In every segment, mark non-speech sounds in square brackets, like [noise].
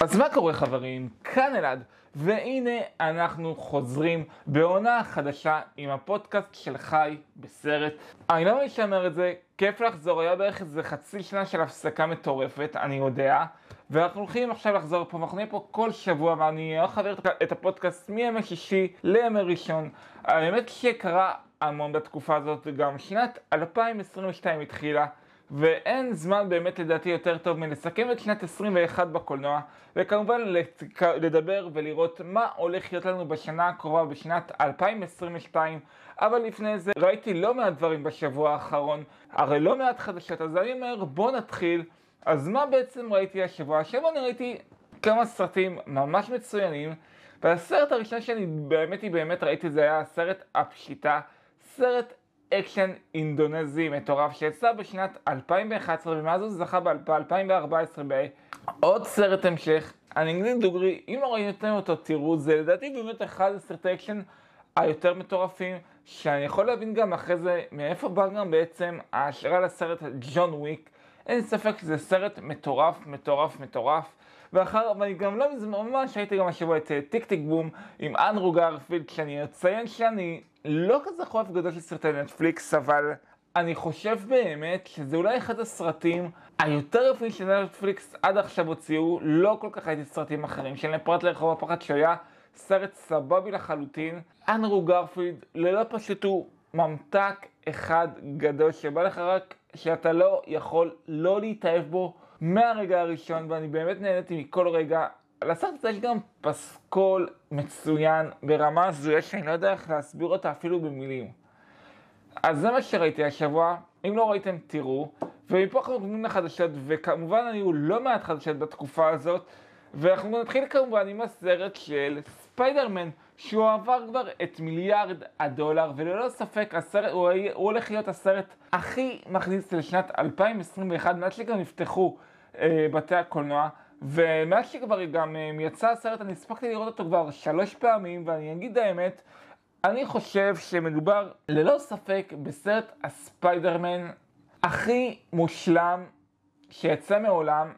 אז מה קורה חברים? כאן אלעד, והנה אנחנו חוזרים בעונה חדשה עם הפודקאסט של חי בסרט. אני לא מבין שאומר את זה, כיף לחזור, היה בערך איזה חצי שנה של הפסקה מטורפת, אני יודע, ואנחנו הולכים עכשיו לחזור פה, ואנחנו נהיה פה כל שבוע, ואני הולך להעביר את הפודקאסט מימי שישי לימי ראשון. האמת שקרה המון בתקופה הזאת, גם שנת 2022 התחילה. ואין זמן באמת לדעתי יותר טוב מלסכם את שנת 21 בקולנוע, וכמובן לדבר ולראות מה הולך להיות לנו בשנה הקרובה בשנת 2022, אבל לפני זה ראיתי לא מעט דברים בשבוע האחרון, הרי לא מעט חדשות, אז אני אומר בוא נתחיל. אז מה בעצם ראיתי השבוע? השבוע אני ראיתי כמה סרטים ממש מצוינים, והסרט הראשון שאני באמת באמת ראיתי זה היה הסרט הפשיטה, סרט אקשן אינדונזי מטורף שיצא בשנת 2011 ומאז הוא זכה ב-2014 בעוד סרט המשך, הנגנין דוגרי, אם לא ראיתם אותו תראו, זה לדעתי באמת אחד הסרטי אקשן היותר מטורפים, שאני יכול להבין גם אחרי זה מאיפה בא גם בעצם ההשראה לסרט ג'ון וויק, אין ספק שזה סרט מטורף, מטורף, מטורף. ואחר, ואני גם לא מזמן, ממש הייתי גם השבוע את טיק טיק בום עם אנדרו גרפילד, שאני אציין שאני לא כזה חובב גדול של סרטי נטפליקס, אבל אני חושב באמת שזה אולי אחד הסרטים היותר יפים של נטפליקס עד עכשיו הוציאו, לא כל כך ראיתי סרטים אחרים, של פרט לרחוב הפחד שהיה סרט סבבי לחלוטין. אנדרו גרפילד, ללא פשוט הוא ממתק אחד גדול שבא לך רק שאתה לא יכול לא להתאהב בו מהרגע הראשון, ואני באמת נהניתי מכל רגע. לסרט הזה יש גם פסקול מצוין ברמה הזויה שאני לא יודע איך להסביר אותה אפילו במילים. אז זה מה שראיתי השבוע, אם לא ראיתם תראו, ומפה אנחנו נותנים לחדשות, וכמובן היו לא מעט חדשות בתקופה הזאת, ואנחנו נתחיל כמובן עם הסרט של ספיידרמן, שהוא עבר כבר את מיליארד הדולר, וללא ספק הסרט, הוא, הוא הולך להיות הסרט הכי מכניס לשנת 2021, מאז שגם נפתחו בתי הקולנוע, ומאז שכבר גם אה, יצא הסרט, אני הספקתי לראות אותו כבר שלוש פעמים, ואני אגיד האמת, אני חושב שמדובר ללא ספק בסרט הספיידרמן הכי מושלם שיצא מעולם,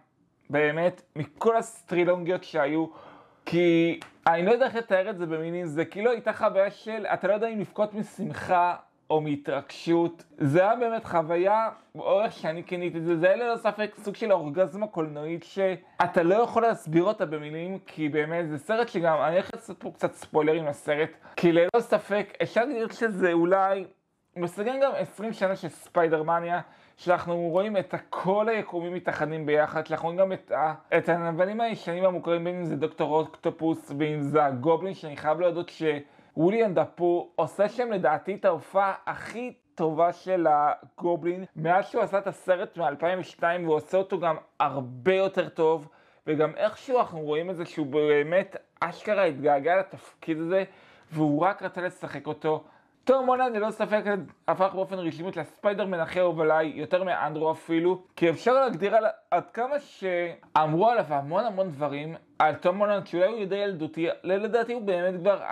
באמת, מכל הסטרילונגיות שהיו, כי אני לא יודע איך לתאר את זה במילים, זה כאילו הייתה חוויה של, אתה לא יודע אם לבכות משמחה או מהתרגשות. זה היה באמת חוויה, או איך שאני כיניתי את זה, זה היה ללא ספק סוג של אורגזמה קולנועית שאתה לא יכול להסביר אותה במילים, כי באמת זה סרט שגם, אני הולך לעשות פה קצת ספוילרים לסרט, כי ללא ספק אפשר להגיד שזה אולי מסגן גם 20 שנה של ספיידרמניה, שאנחנו רואים את כל היקומים מתאחדים ביחד, שאנחנו רואים גם את, את הנבלים הישנים המוכרים, בין אם זה דוקטור אוקטופוס, ואם זה הגובלין, שאני חייב להודות שוויליאם דפו עושה שם לדעתי את ההופעה הכי טובה של הגובלין, מאז שהוא עשה את הסרט מ-2002, והוא עושה אותו גם הרבה יותר טוב, וגם איכשהו אנחנו רואים את זה שהוא באמת אשכרה התגעגע לתפקיד הזה, והוא רק רצה לשחק אותו. תום הולנד ללא ספק הפך באופן רשמית לספיידרמן הכי אהוב יותר מאנדרו אפילו, כי אפשר להגדיר על עד כמה שאמרו עליו המון המון דברים, על תום הולנד שאולי הוא די ילדותי, לדעתי הוא באמת כבר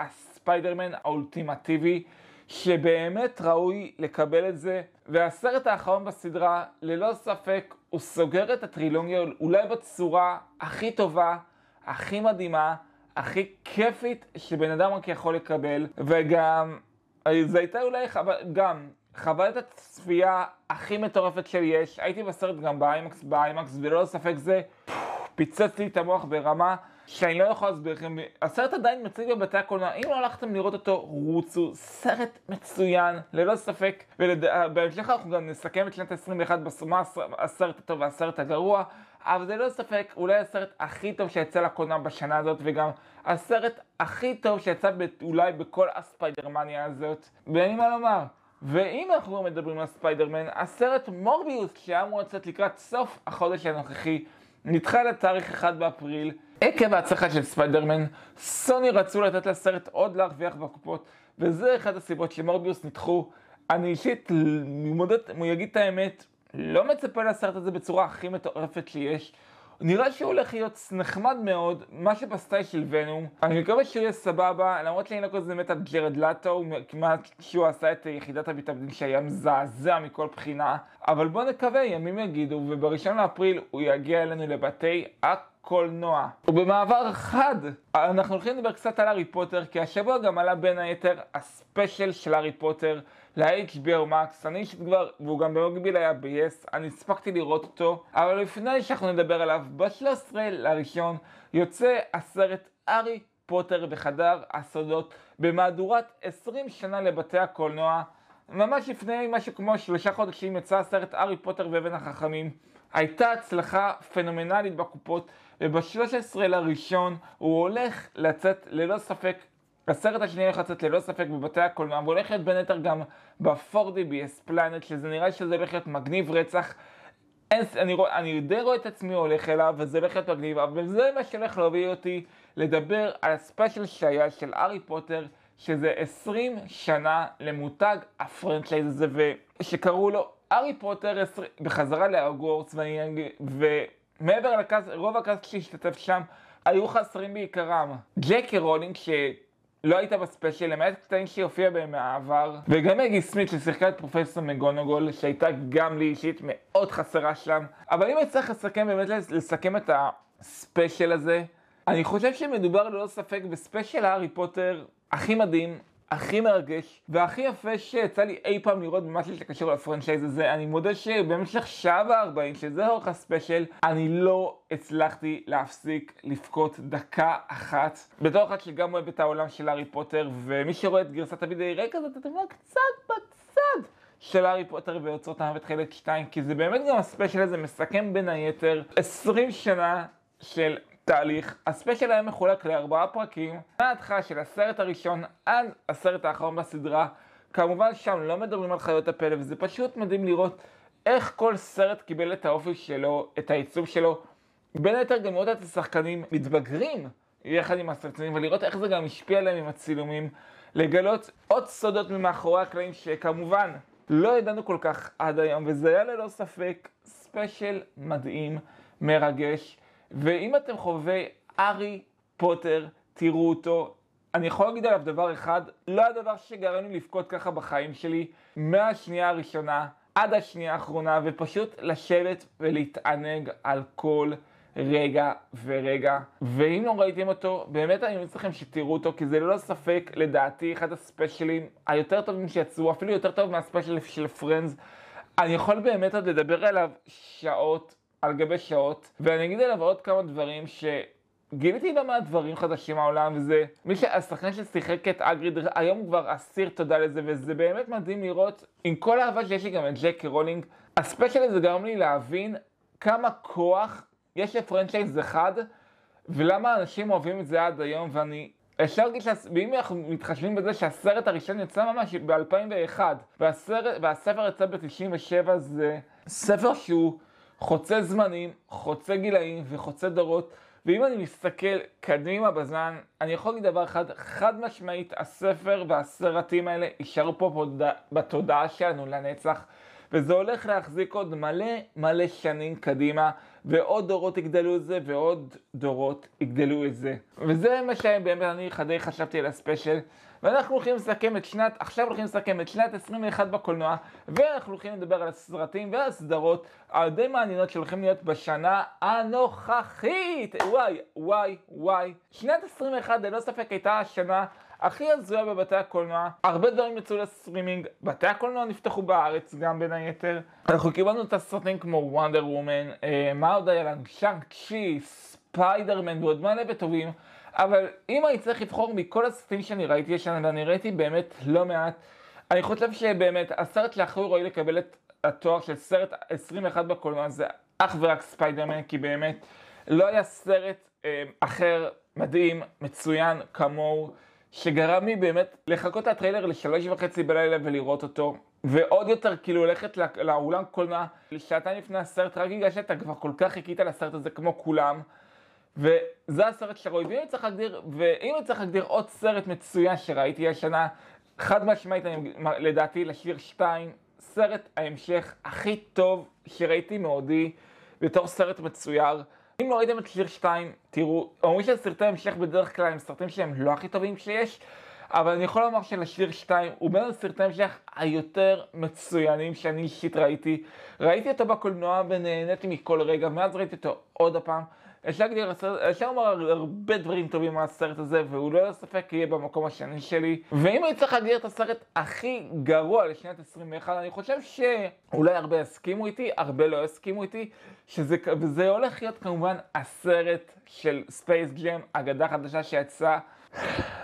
הספיידרמן האולטימטיבי, שבאמת ראוי לקבל את זה, והסרט האחרון בסדרה, ללא ספק, הוא סוגר את הטרילונגיה אולי בצורה הכי טובה, הכי מדהימה, הכי כיפית שבן אדם רק יכול לקבל, וגם זו הייתה אולי חו... גם חוויית הצפייה הכי מטורפת שיש. הייתי בסרט גם באיימקס, באיימקס, וללא ספק זה פיצץ לי את המוח ברמה שאני לא יכול להסביר לכם. הסרט עדיין מציג בבתי הקולנוע, אם לא הלכתם לראות אותו, רוצו. סרט מצוין, ללא ספק. ובהמשך אנחנו גם נסכם את שנת 21 בסומה הסרט הטוב והסרט הגרוע. אבל זה ללא ספק, אולי הסרט הכי טוב שיצא לקולנוע בשנה הזאת, וגם הסרט הכי טוב שיצא אולי בכל הספיידרמניה הזאת. ואין לי מה לומר. ואם אנחנו מדברים על ספיידרמן, הסרט מורביוס, שהיה אמור לצאת לקראת סוף החודש הנוכחי, נדחה לתאריך 1 באפריל. עקב ההצלחה של ספיידרמן, סוני רצו לתת לסרט עוד להרוויח בקופות, וזה אחת הסיבות שמורביוס נדחו. אני אישית, מודד, הוא יגיד את האמת, לא מצפה לסרט הזה בצורה הכי מטורפת שיש. נראה שהוא הולך להיות נחמד מאוד, מה שבסטייל של ונום. אני מקווה שהוא יהיה סבבה, למרות שאני לא כזה מת על ג'רד לטו, כמעט שהוא עשה את יחידת המתאבדים שהיה מזעזע מכל בחינה. אבל בוא נקווה, ימים יגידו, ובראשון לאפריל הוא יגיע אלינו לבתי הקולנוע. ובמעבר חד, אנחנו הולכים לדבר קצת על הארי פוטר, כי השבוע גם עלה בין היתר הספיישל של הארי פוטר ל-HBO Max. אני אישית כבר, והוא גם במקביל היה ב-yes, אני הספקתי לראות אותו, אבל לפני שאנחנו נדבר עליו, ב-13 לראשון יוצא הסרט הארי פוטר בחדר הסודות במהדורת 20 שנה לבתי הקולנוע. ממש לפני משהו כמו שלושה חודשים יצא הסרט הארי פוטר ואבן החכמים. הייתה הצלחה פנומנלית בקופות, וב-13 לראשון הוא הולך לצאת ללא ספק, הסרט השני הולך לצאת ללא ספק בבתי הקולנוע, להיות בין היתר גם ב-4DX ביס פלנט, שזה נראה שזה הולך להיות מגניב רצח. אין, אני, רוא, אני די רואה את עצמי הולך אליו, וזה הולך להיות מגניב, אבל זה מה שהולך להוביל אותי לדבר על הספיישל שהיה של הארי פוטר, שזה 20 שנה למותג ה franchise הזה, ושקראו לו הארי פוטר בחזרה להוגוורטס, ומעבר ל cast, רוב ה cast שהשתתף שם היו חסרים בעיקרם. ג'יי קיי רולינג, שלא הייתה בספיישל, למעט קטעים שהופיע בהם מהעבר, וגם מגי סמית ששיחקה את פרופסור מגונגול, שהייתה גם לי אישית מאוד חסרה שם. אבל אם אני לסכם, באמת לסכם את הספיישל הזה, אני חושב שמדובר ללא ספק בספיישל הארי פוטר הכי מדהים, הכי מרגש והכי יפה שיצא לי אי פעם לראות במשהו שקשור ל franchise הזה. אני מודה שבמשך שעה וארבעים, שזה אורך הספיישל, אני לא הצלחתי להפסיק לבכות דקה אחת. בתור אחד שגם אוהב את העולם של הארי פוטר, ומי שרואה את גרסת הוידאו רקע הזאת, אתם רואים קצת בצד. של הארי פוטר ואוצרות המוות חלק 2, כי זה באמת גם הספיישל הזה מסכם בין היתר 20 שנה של תהליך. הספיישל היה מחולק לארבעה פרקים, מההתחלה של הסרט הראשון עד הסרט האחרון בסדרה. כמובן שם לא מדברים על חיות הפלא, וזה פשוט מדהים לראות איך כל סרט קיבל את האופי שלו, את העיצוב שלו. בין היתר גם לראות את השחקנים מתבגרים יחד עם הסרטנים, ולראות איך זה גם השפיע עליהם עם הצילומים. לגלות עוד סודות ממאחורי הקלעים שכמובן לא ידענו כל כך עד היום, וזה היה ללא ספק ספיישל מדהים, מרגש. ואם אתם חובבי הארי פוטר, תראו אותו. אני יכול להגיד עליו דבר אחד, לא הדבר שגרם לי לבכות ככה בחיים שלי, מהשנייה הראשונה עד השנייה האחרונה, ופשוט לשבת ולהתענג על כל רגע ורגע. ואם לא ראיתם אותו, באמת אני ממליץ לכם שתראו אותו, כי זה ללא ספק, לדעתי, אחד הספיישלים היותר טובים שיצאו, אפילו יותר טוב מהספיישל של פרנדס. אני יכול באמת עוד לדבר עליו שעות. על גבי שעות, ואני אגיד עליו עוד כמה דברים שגיליתי לא מעט דברים חדשים מהעולם, וזה מי שהשחקן ששיחק את האגריד היום כבר אסיר תודה לזה, וזה באמת מדהים לראות, עם כל האהבה שיש לי גם את ג'ק רולינג, הספיישל הזה גרם לי להבין כמה כוח יש ל franchise אחד, ולמה אנשים אוהבים את זה עד היום, ואני אפשר להגיד שאם אנחנו מתחשבים בזה שהסרט הראשון יצא ממש ב-2001 והספר יצא ב-97 זה ספר שהוא חוצה זמנים, חוצה גילאים וחוצה דורות, ואם אני מסתכל קדימה בזמן, אני יכול להגיד דבר אחד, חד משמעית, הספר והסרטים האלה יישארו פה בתודעה שלנו לנצח, וזה הולך להחזיק עוד מלא מלא שנים קדימה, ועוד דורות יגדלו את זה, ועוד דורות יגדלו את זה. וזה מה שבאמת אני די חשבתי על הספיישל. ואנחנו הולכים לסכם את שנת, עכשיו הולכים לסכם את שנת 21 בקולנוע, ואנחנו הולכים לדבר על הסרטים והסדרות הדי מעניינות שהולכים להיות בשנה הנוכחית. וואי, וואי, וואי. שנת 21 ללא ספק הייתה השנה הכי הזויה בבתי הקולנוע. הרבה דברים יצאו לסטרימינג, בתי הקולנוע נפתחו בארץ גם בין היתר. אנחנו קיבלנו את הסרטים כמו וונדר וומן, אה, מה עוד היה לנו? שאנג צ'י, ספיידרמן ועוד מלא וטובים. אבל אם אני צריך לבחור מכל הסרטים שאני ראיתי השנה, ואני ראיתי באמת לא מעט, אני חושב שבאמת הסרט שהכי ראוי לקבל את התואר של סרט 21 בקולנוע זה אך ורק ספיידרמן, כי באמת לא היה סרט אה, אחר מדהים, מצוין, כמוהו, שגרם לי באמת לחכות את הטריילר לשלוש וחצי בלילה ולראות אותו. ועוד יותר כאילו ללכת לאולם קולנוע שעתיים לפני הסרט רק בגלל שאתה כבר כל כך חיכית לסרט הזה כמו כולם וזה הסרט שראוי, ואם צריך להגדיר, ואם צריך להגדיר עוד סרט מצוין שראיתי השנה, חד משמעית, אני, לדעתי, לשיר 2, סרט ההמשך הכי טוב שראיתי מעודי, בתור סרט מצויר. אם לא ראיתם את שיר 2, תראו, אומרים שסרטי המשך בדרך כלל הם סרטים שהם לא הכי טובים שיש, אבל אני יכול לומר שלשיר 2 הוא בין הסרטי המשך היותר מצוינים שאני אישית ראיתי. ראיתי אותו בקולנוע ונהניתי מכל רגע, מאז ראיתי אותו עוד הפעם. אפשר לומר הרבה דברים טובים על הסרט הזה, והוא ללא ספק יהיה במקום השני שלי. ואם אני צריך להגדיר את הסרט הכי גרוע לשנת 21, אני חושב שאולי הרבה יסכימו איתי, הרבה לא יסכימו איתי, שזה, וזה הולך להיות כמובן הסרט של ספייס ג'ם, אגדה חדשה שיצאה.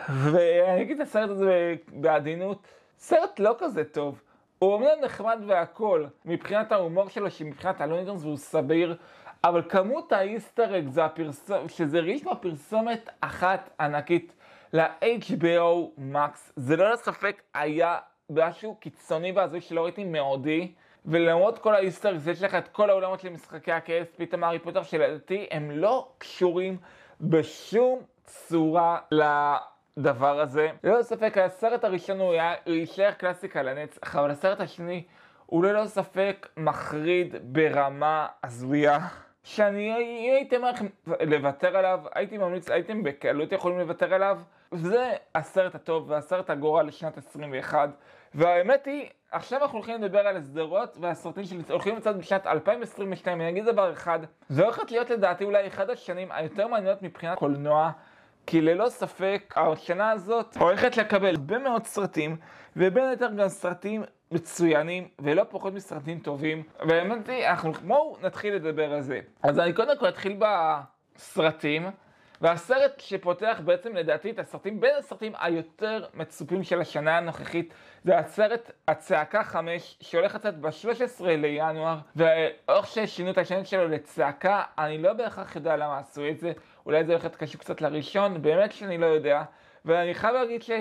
ואני אגיד את הסרט הזה בעדינות, סרט לא כזה טוב. הוא אומנם נחמד והכל, מבחינת ההומור שלו, שמבחינת הלונידונס והוא סביר, אבל כמות האיסטר אג זה הפרסומת, שזה הרגיש כמו פרסומת אחת ענקית ל-HBO Max, זה לא לספק היה משהו קיצוני והזוי שלא ראיתי מעודי, ולמרות כל האיסטר אג יש לך את כל העולמות של משחקי הכס, פתאום הארי פוטר שלדעתי הם לא קשורים בשום צורה לדבר הזה. ללא ספק הסרט הראשון הוא יישאר קלאסיקה לנצח, אבל הסרט השני הוא ללא ספק מחריד ברמה הזויה. שאני הייתי אומר לכם לוותר עליו, הייתי ממליץ, הייתם בקלות יכולים לוותר עליו. זה הסרט הטוב והסרט הגורל לשנת 21. והאמת היא, עכשיו אנחנו הולכים לדבר על הסדרות והסרטים שהולכים לצאת בשנת 2022. אני אגיד דבר אחד, זה הולכת להיות לדעתי אולי אחד השנים היותר מעניינות מבחינת קולנוע. כי ללא ספק השנה הזאת הולכת לקבל הרבה מאוד סרטים, ובין היתר גם סרטים מצוינים, ולא פחות מסרטים טובים. היא, אנחנו, בואו נתחיל לדבר על זה. אז אני קודם כל אתחיל בסרטים, והסרט שפותח בעצם לדעתי את הסרטים, בין הסרטים היותר מצופים של השנה הנוכחית, זה הסרט הצעקה 5, שהולך לצאת ב-13 לינואר, ואיך ששינו את השם שלו לצעקה, אני לא בהכרח יודע למה עשו את זה, אולי זה הולך להיות קשור קצת לראשון, באמת שאני לא יודע, ואני חייב להגיד ש...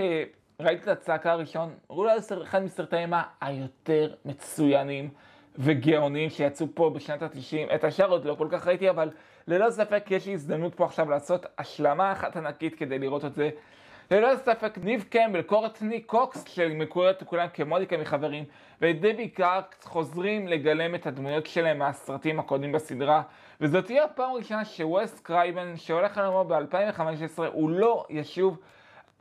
ראיתי את הצעקה הראשון, אולי אחד מסרטי אימה היותר מצוינים וגאונים שיצאו פה בשנת ה-90. את השאר עוד לא כל כך ראיתי, אבל ללא ספק יש לי הזדמנות פה עכשיו לעשות השלמה אחת ענקית כדי לראות את זה. ללא ספק ניב קמבל, קורטני קוקס, שמקורית כולם כמודיקה מחברים, ודבי קארקס חוזרים לגלם את הדמויות שלהם מהסרטים הקודמים בסדרה, וזאת תהיה הפעם הראשונה שווס קרייבן, שהלך לעולמו ב-2015, הוא לא ישוב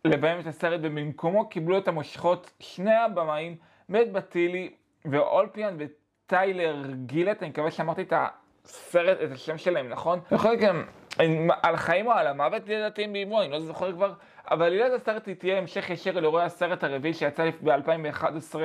לביים את הסרט, ובמקומו קיבלו את המושכות שני הבמאים, מאט בטינלי אולפין וטיילר ג'ילט, אני מקווה שאמרתי את הסרט, את השם שלהם, נכון? יכול להיות גם על החיים או על המוות לדעתי הם ביימו, אני לא זוכר כבר, אבל עילת הסרט היא תהיה המשך ישיר לאירועי הסרט הרביעי שיצא ב-2011.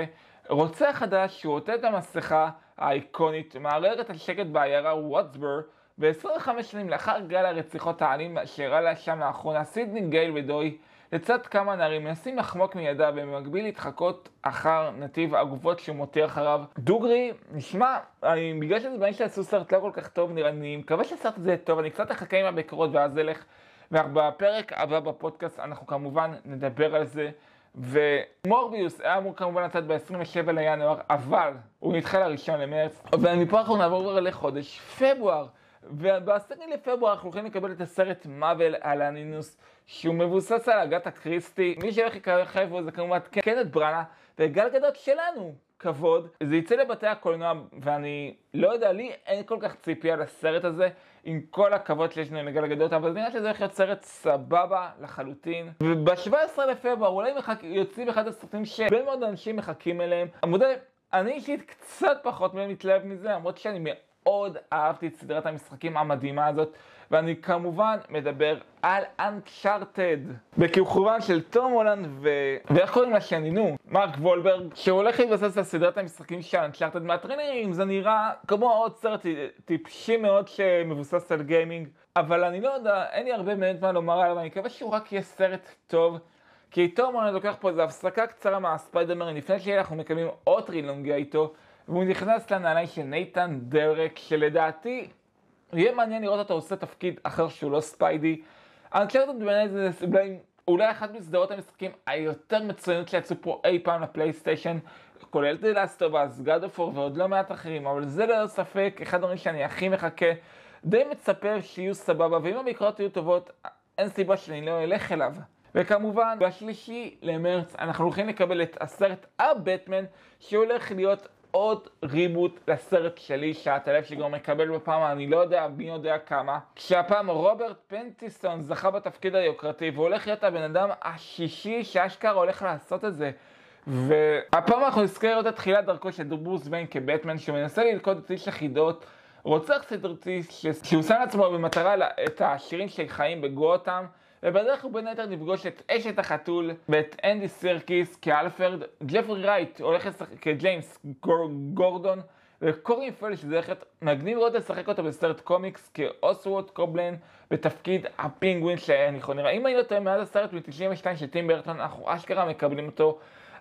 רוצח חדש שהוא עוטה את המסכה האיקונית, מערער את השקט בעיירה ווטסבר, ו-25 שנים לאחר גל הרציחות האלים שאירע לה שם לאחרונה, סידני גייל ודוי לצד כמה נערים מנסים לחמוק מידיו ובמקביל להתחקות אחר נתיב הגופות שהוא מותיר אחריו. דוגרי, נשמע, אני, בגלל שזה בעניין שעשו סרט לא כל כך טוב, נראה, אני מקווה שהסרט הזה טוב, אני קצת אחכה עם הבקרות ואז אלך. ובפרק הבא בפודקאסט אנחנו כמובן נדבר על זה. ומורביוס היה אמור כמובן לצאת ב-27 לינואר, אבל הוא נדחה לראשון למרץ, ומפה אנחנו נעבור לחודש פברואר. וב-10 לפברואר אנחנו הולכים לקבל את הסרט מאבל על הנינוס, שהוא מבוסס על אגת הקריסטי. מי שהולך לככב בו זה כמובן קנת בראנה, וגל גדות שלנו, כבוד. זה יצא לבתי הקולנוע, ואני לא יודע, לי אין כל כך ציפייה לסרט הזה, עם כל הכבוד שיש לנו עם גל גדות, אבל נראה שזה הולך להיות סרט סבבה לחלוטין. וב-17 לפברואר אולי מחק... יוצאים אחד הסרטים שהרבה מאוד אנשים מחכים אליהם. אני אישית קצת פחות מתלהב מזה, למרות שאני מאוד אהבתי את סדרת המשחקים המדהימה הזאת, ואני כמובן מדבר על Uncharted, בכיכובן של תום הולנד ו... ואיך קוראים לה? שני? נו, מרק וולברג, שהולך להתבסס על סדרת המשחקים של Uncharted. מהטרנרים, זה נראה כמו עוד סרט טיפשי מאוד שמבוסס על גיימינג, אבל אני לא יודע, אין לי הרבה באמת מה לומר עליו, אני מקווה שהוא רק יהיה סרט טוב. כי תום הולנד לוקח פה איזו הפסקה קצרה מהספיידרמן. לפני שאנחנו מקבלים עוד טרילונגיה איתו והוא נכנס לנעליים של נייתן דרק, שלדעתי יהיה מעניין לראות אותו עושה תפקיד אחר שהוא לא ספיידי. אנצ'רטד בעיניי זה אולי, אחת מסדרות המשחקים היותר מצוינות שיצאו פה אי פעם לפלייסטיישן, כולל Us, God of War ועוד לא מעט אחרים, אבל זה ללא ספק אחד הדברים שאני הכי מחכה. די מצפה שיהיו סבבה, ואם הביקורות יהיו טובות, אין סיבה שאני לא אלך אליו. וכמובן, בשלישי למרץ אנחנו הולכים לקבל את הסרט הבטמן, שהולך להיות עוד ריבוט לסרט שלי, שעת הלב שגם מקבל בפעם, אני לא יודע מי יודע כמה. כשהפעם רוברט פנטיסון זכה בתפקיד היוקרתי, והולך להיות הבן אדם השישי שאשכרה הולך לעשות את זה. והפעם אנחנו נזכר לראות את תחילת דרכו של ברוס ויין כבטמן, שמנסה ללכוד את איש החידות, רוצח סדרתי, שהוא שם לעצמו במטרה את העשירים שחיים בגותם. ובדרך הוא בין היתר נפגוש את אשת החתול ואת אנדי סירקיס כאלפרד, ג'פרי רייט הולך לשחק כג'יימס גורדון וקולין פארל שזה להיות מגניב מאוד לשחק אותו בסרט קומיקס כאוסוולד קובלפוט בתפקיד הפינגווין שאני יכול נראה. אם אני לא טועה מאז הסרט מ-92 של טים ברטון אנחנו אשכרה מקבלים אותו.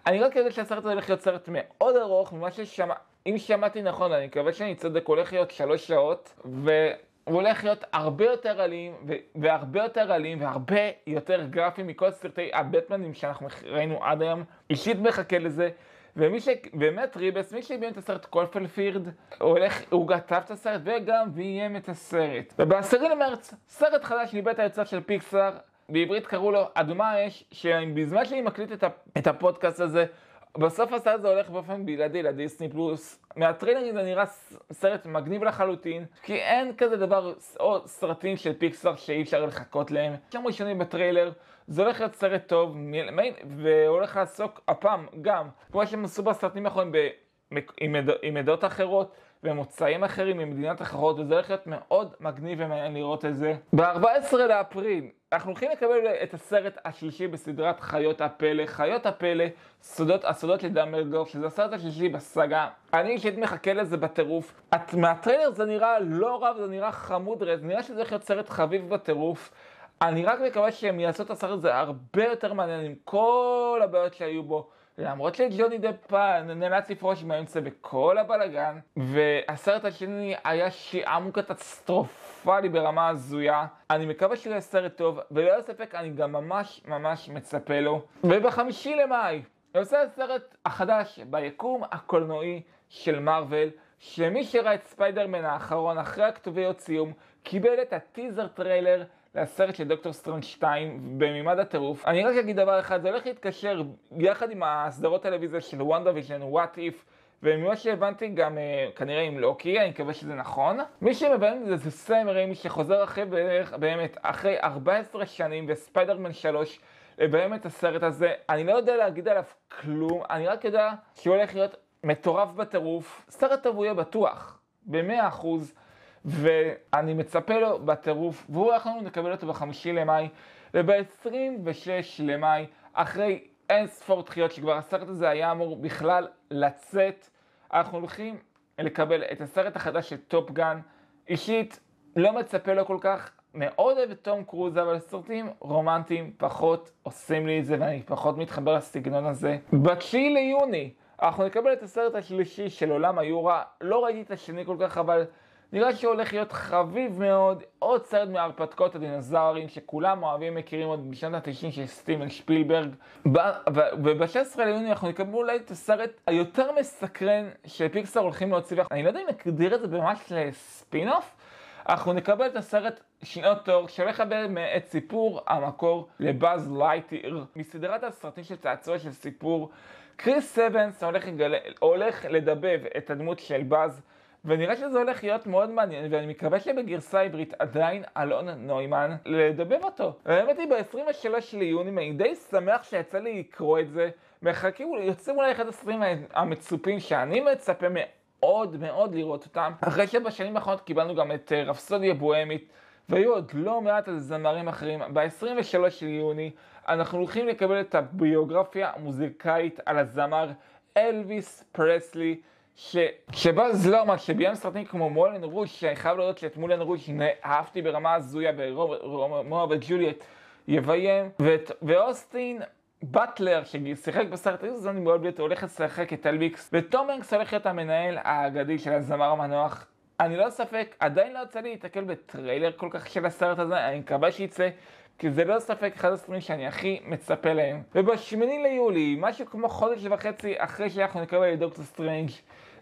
אני רק יודע שהסרט הזה הולך להיות סרט מאוד ארוך ממה ששמע אם שמעתי נכון אני מקווה שאני צודק הולך להיות שלוש שעות ו... הוא הולך להיות הרבה יותר אלים, והרבה יותר אלים, והרבה יותר גרפי מכל סרטי הבטמנים שאנחנו ראינו עד היום. אישית מחכה לזה. ומי ש... באמת ריבס, מי שהביא את הסרט קולפלפירד, הוא הולך, הוא כתב את הסרט וגם ביים את הסרט. וב-10 למרץ, סרט חדש מבית היוצר של פיקסאר, בעברית קראו לו אדומה האש, שבזמן שאני מקליט את הפודקאסט הזה, בסוף הסרט הזה הולך באופן בלעדי לדיסני פלוס. מהטריילרים זה נראה סרט מגניב לחלוטין, כי אין כזה דבר, או סרטים של פיקסאר שאי אפשר לחכות להם. שם ראשונים בטריילר, זה הולך להיות סרט טוב, והולך לעסוק הפעם גם, כמו שהם עשו בסרטים האחרונים עם עדות אחרות. ומוצאים אחרים ממדינות אחרות, וזה הולך להיות מאוד מגניב ומעניין לראות את זה. ב-14 לאפריל אנחנו הולכים לקבל את הסרט השלישי בסדרת חיות הפלא. חיות הפלא, סודות, הסודות לדמבלדור, שזה הסרט השלישי בסאגה. אני אישית מחכה לזה בטירוף. את, מהטריילר זה נראה לא רע, זה נראה חמוד, זה נראה שזה הולך להיות סרט חביב בטירוף. אני רק מקווה שהם יעשו את הסרט הזה הרבה יותר מעניין עם כל הבעיות שהיו בו. למרות שג'וני דפ נאלץ לפרוש מהאמצע בכל הבלגן, והסרט השני היה שעמום קטסטרופלי ברמה הזויה. אני מקווה יהיה סרט טוב, וללא ספק אני גם ממש ממש מצפה לו. ובחמישי למאי, יוצא הסרט החדש ביקום הקולנועי של מארוול, שמי שראה את ספיידרמן האחרון אחרי הכתוביות סיום, קיבל את הטיזר טריילר לסרט של דוקטור סטריינג' 2 במימד הטירוף. אני רק אגיד דבר אחד, זה הולך להתקשר יחד עם הסדרות טלוויזיה של WandaVision, What If. וממה שהבנתי גם אה, כנראה עם לוקי, אני מקווה שזה נכון. מי שמבין זה זה סם ריימי שחוזר אחרי בערך, באמת, אחרי 14 שנים וספיידרמן 3 לביים את הסרט הזה. אני לא יודע להגיד עליו כלום, אני רק יודע שהוא הולך להיות מטורף בטירוף. סרט טוב הוא יהיה בטוח, במאה אחוז. ואני מצפה לו בטירוף, והוא הולך לנו לקבל אותו בחמישי למאי, וב-26 למאי, אחרי אין ספור דחיות שכבר הסרט הזה היה אמור בכלל לצאת, אנחנו הולכים לקבל את הסרט החדש של Top Gun. אישית, לא מצפה לו כל כך, מאוד אוהב את תום קרוז, אבל סרטים רומנטיים פחות עושים לי את זה, ואני פחות מתחבר לסגנון הזה. ב-9 ליוני, אנחנו נקבל את הסרט השלישי של עולם היורה, לא ראיתי את השני כל כך, אבל נראה שהולך להיות חביב מאוד, עוד סרט מהרפתקאות הדינוזאורים שכולם אוהבים, מכירים עוד בשנות ה-90 של סטיבן שפילברג. וב-16 ליוני אנחנו נקבל אולי את הסרט היותר מסקרן שפיקסר הולכים להוציא, אני לא יודע אם נגדיר את זה ממש לספין אוף, אנחנו נקבל את הסרט שנות תור שהולך את סיפור המקור לבאז לייטיר מסדרת הסרטים של צעצוע של סיפור. קריס סבנס הולך, הולך לדבב את הדמות של באז ונראה שזה הולך להיות מאוד מעניין, ואני מקווה שבגרסה העברית עדיין אלון נוימן לדבר אותו. האמת היא ב-23 ליוני, אני די שמח שיצא לי לקרוא את זה. מחכים, יוצאים אולי אחד הסרטים המצופים שאני מצפה מאוד מאוד לראות אותם. אחרי שבשנים האחרונות קיבלנו גם את אה, רפסודיה בוהמית. והיו עוד לא מעט על זמרים אחרים. ב-23 ליוני אנחנו הולכים לקבל את הביוגרפיה המוזיקאית על הזמר אלוויס פרסלי. שבאז לורמן, שביים סרטים כמו מולן רוש, שאני חייב להודות שאת מולן רוש אהבתי ברמה הזויה ברומאו וג'וליאט יביים, ואוסטין באטלר ששיחק בסרט מאוד בלתי הולך לשחק את אלביס, וטום הנקס הולך להיות המנהל האגדי של הזמר המנוח. אני ללא ספק, עדיין לא יצא לי להתקל בטריילר כל כך של הסרט הזה, אני מקווה שיצא. כי זה ללא ספק אחד הסרטים שאני הכי מצפה להם. ובשמיני ליולי, משהו כמו חודש וחצי אחרי שאנחנו נקבל את דוקטור סטרנג',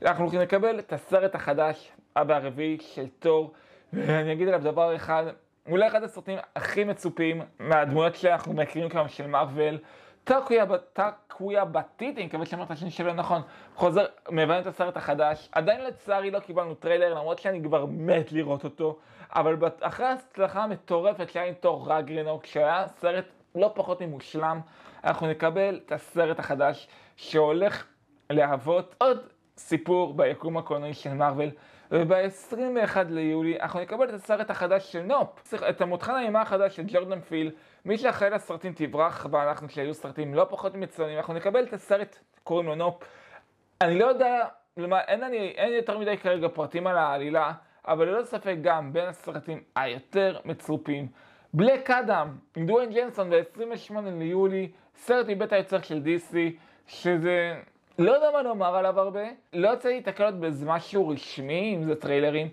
אנחנו הולכים לקבל את הסרט החדש, הבא, הרביעי של תור, ואני אגיד עליו דבר אחד, אולי אחד הסרטים הכי מצופים מהדמויות שאנחנו מכירים כמה של מארוול, טאיקה וואיטיטי, אני מקווה שאמרתי את השם שלו נכון, חוזר, מביים את הסרט החדש. עדיין לצערי לא קיבלנו טריילר, למרות שאני כבר מת לראות אותו, אבל אחרי ההצלחה המטורפת שהיה עם תור רגרינוק, שהיה סרט לא פחות ממושלם, אנחנו נקבל את הסרט החדש שהולך להוות עוד סיפור ביקום הקולנועי של מארוול. וב-21 ליולי אנחנו נקבל את הסרט החדש של נופ, את המותחן האימה החדש של ג'ורדן פיל, מי שאחראי לסרטים תברח, ואנחנו שהיו סרטים לא פחות מצוינים, אנחנו נקבל את הסרט, קוראים לו נופ. אני לא יודע, למה, אין, אני, אין יותר מדי כרגע פרטים על העלילה, אבל ללא ספק גם בין הסרטים היותר מצופים. בלק אדם, עם דוויין ג'נסון ב-28 ליולי, סרט מבית היוצר של DC, שזה... לא יודע מה לומר עליו הרבה, לא יוצא לי להתקל עוד באיזה משהו רשמי, אם זה טריילרים,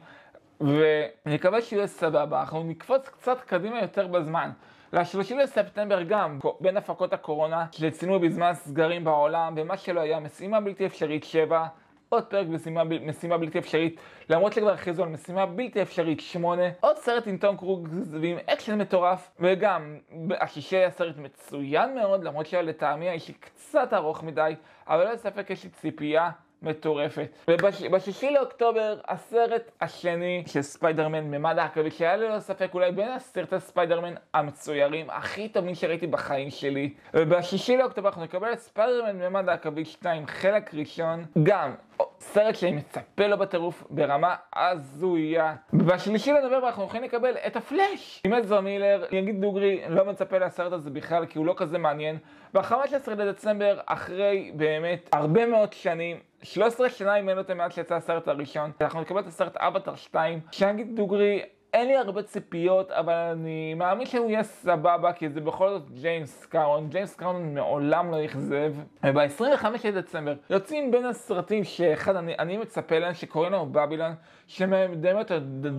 ונקווה שיהיה סבבה, אנחנו נקפוץ קצת קדימה יותר בזמן. ל-30 לספטמבר גם, בין הפקות הקורונה, שציינו בזמן סגרים בעולם, ומה שלא היה, משימה בלתי אפשרית 7, עוד פרק במשימה בלתי אפשרית, למרות שכבר הכריזו על משימה בלתי אפשרית 8, עוד סרט עם תום קרוז ועם אקשן מטורף, וגם השישי היה סרט מצוין מאוד, למרות שלטעמי האישי קצת ארוך מדי, אבל ללא ספק יש לי ציפייה מטורפת. ובשישי לאוקטובר, הסרט השני של ספיידרמן ממד העכביש, שהיה ללא ספק אולי בין הסרטי ספיידרמן המצוירים הכי טובים שראיתי בחיים שלי. ובשישי לאוקטובר אנחנו נקבל את ספיידרמן ממד העכביש 2, חלק ראשון, גם סרט שאני מצפה לו בטירוף ברמה הזויה. בשלישי לנובמבר אנחנו הולכים לקבל את הפלאש עם עזרא מילר, אני אגיד דוגרי, לא מצפה לסרט הזה בכלל כי הוא לא כזה מעניין. ב-15 לדצמבר, אחרי באמת הרבה מאוד שנים, 13 שנה ממנו מאז שיצא הסרט הראשון, אנחנו נקבל את הסרט אבטר 2, שאני אגיד דוגרי, אין לי הרבה ציפיות, אבל אני מאמין שהוא יהיה סבבה, כי זה בכל זאת ג'יימס קארון. ג'יימס קארון מעולם לא אכזב. וב-25 לדצמבר יוצאים בין הסרטים שאחד אני, אני מצפה להם, שקוראים לנו בבילון, שמדמה אותו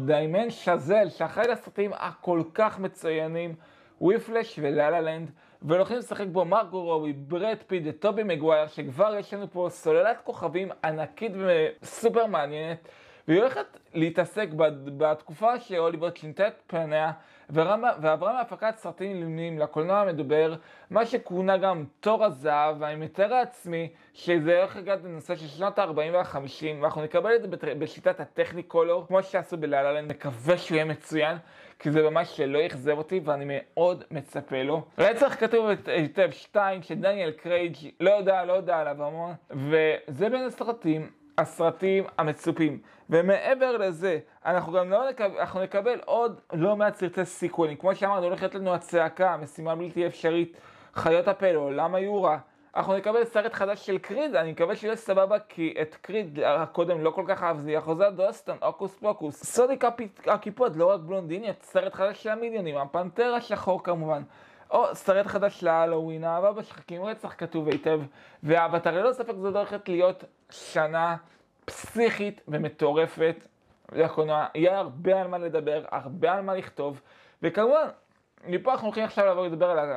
דיימן שזל, שאחראי לסרטים הכל כך מצוינים, וויפלש וללה לנד. והולכים לשחק בו מרקו רובי, ברד פיד וטובי מגווייר, שכבר יש לנו פה סוללת כוכבים ענקית וסופר מעניינת. והיא הולכת להתעסק בתקופה שהוליווד שינתה את פניה ועברה מהפקת סרטים לימונים לקולנוע המדובר, מה שכונה גם תור הזהב, ואני מתאר לעצמי שזה הולך לגעת לנושא של שנות ה-40 וה-50, ואנחנו נקבל את זה בשיטת הטכניקולור, כמו שעשו בלהלן, מקווה שהוא יהיה מצוין, כי זה ממש שלא אכזב אותי, ואני מאוד מצפה לו. רצח כתוב היטב 2 שדניאל קרייג' לא יודע, לא יודע עליו המון, וזה בין הסרטים. הסרטים המצופים. ומעבר לזה, אנחנו גם לא נקבל, אנחנו נקבל עוד לא מעט סרטי סיכונים. כמו שאמרנו, הולכת לנו הצעקה, משימה בלתי אפשרית, חיות הפלא, עולם היורה. אנחנו נקבל סרט חדש של קריד, אני מקווה שיהיה סבבה, כי את קריד הקודם לא כל כך אהבתי, אחוזת דוסטון, אוקוס פוקוס, סודי הקיפוד, לא רק בלונדיניות, סרט חדש של המיליונים, הפנתר השחור כמובן. או סרט חדש להלואוין, אהבה בשחקים רצח כתוב היטב, והאבטר ללא ספק זאת הולכת להיות שנה פסיכית ומטורפת לקולנוע, יהיה הרבה על מה לדבר, הרבה על מה לכתוב, וכמובן, מפה אנחנו הולכים עכשיו לבוא לדבר על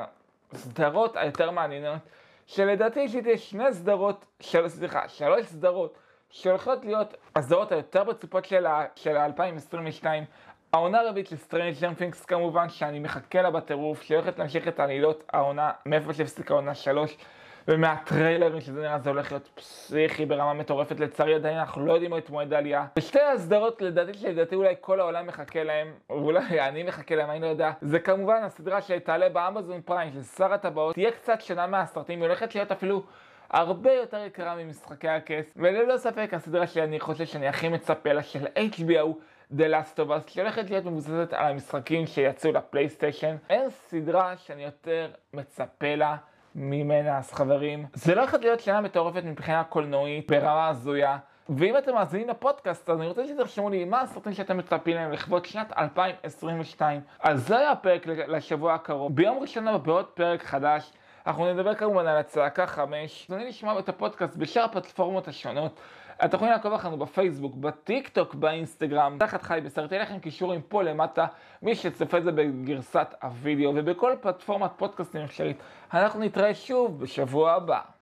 הסדרות היותר מעניינות, שלדעתי יש לי שני סדרות, של, סליחה, שלוש סדרות, שהולכות להיות הסדרות היותר מצופות של, של 2022, העונה הרביעית של Stranger Things כמובן, שאני מחכה לה בטירוף, שהולכת להמשיך את העלילות העונה, מאיפה שהפסיקה העונה שלוש, ומהטריילרים שזה נראה זה הולך להיות פסיכי ברמה מטורפת, לצערי עדיין אנחנו לא יודעים את מועד העלייה. ושתי הסדרות לדעתי שלדעתי אולי כל העולם מחכה להם, ואולי [laughs] אני מחכה להם, אני לא יודע, זה כמובן הסדרה שתעלה באמזון פריים של שר הטבעות, תהיה קצת שונה מהסרטים, היא הולכת להיות אפילו הרבה יותר יקרה ממשחקי הכס, וללא ספק הסדרה שאני חושב שאני הכי מצפה לה של HBO. The Last of Us, שהולכת להיות מבוססת על המשחקים שיצאו לפלייסטיישן. אין סדרה שאני יותר מצפה לה ממנה, אז חברים. זה לא הולכת להיות שנה מטורפת מבחינה קולנועית ברמה הזויה. ואם אתם מאזינים לפודקאסט, אז אני רוצה שתרשמו לי מה הסרטים שאתם מצפים להם לכבוד שנת 2022. אז זה היה הפרק לשבוע הקרוב. ביום ראשון בעוד פרק חדש. אנחנו נדבר כמובן על הצעקה 5. אני נשמע את הפודקאסט בשאר הפלטפורמות השונות. אתם יכולים לעקוב אחרינו בפייסבוק, בטיק טוק, באינסטגרם, תחת חי בסרט, יהיה לכם קישורים פה למטה, מי שצופה את זה בגרסת הוידאו ובכל פלטפורמת פודקאסטים אפשרית. אנחנו נתראה שוב בשבוע הבא.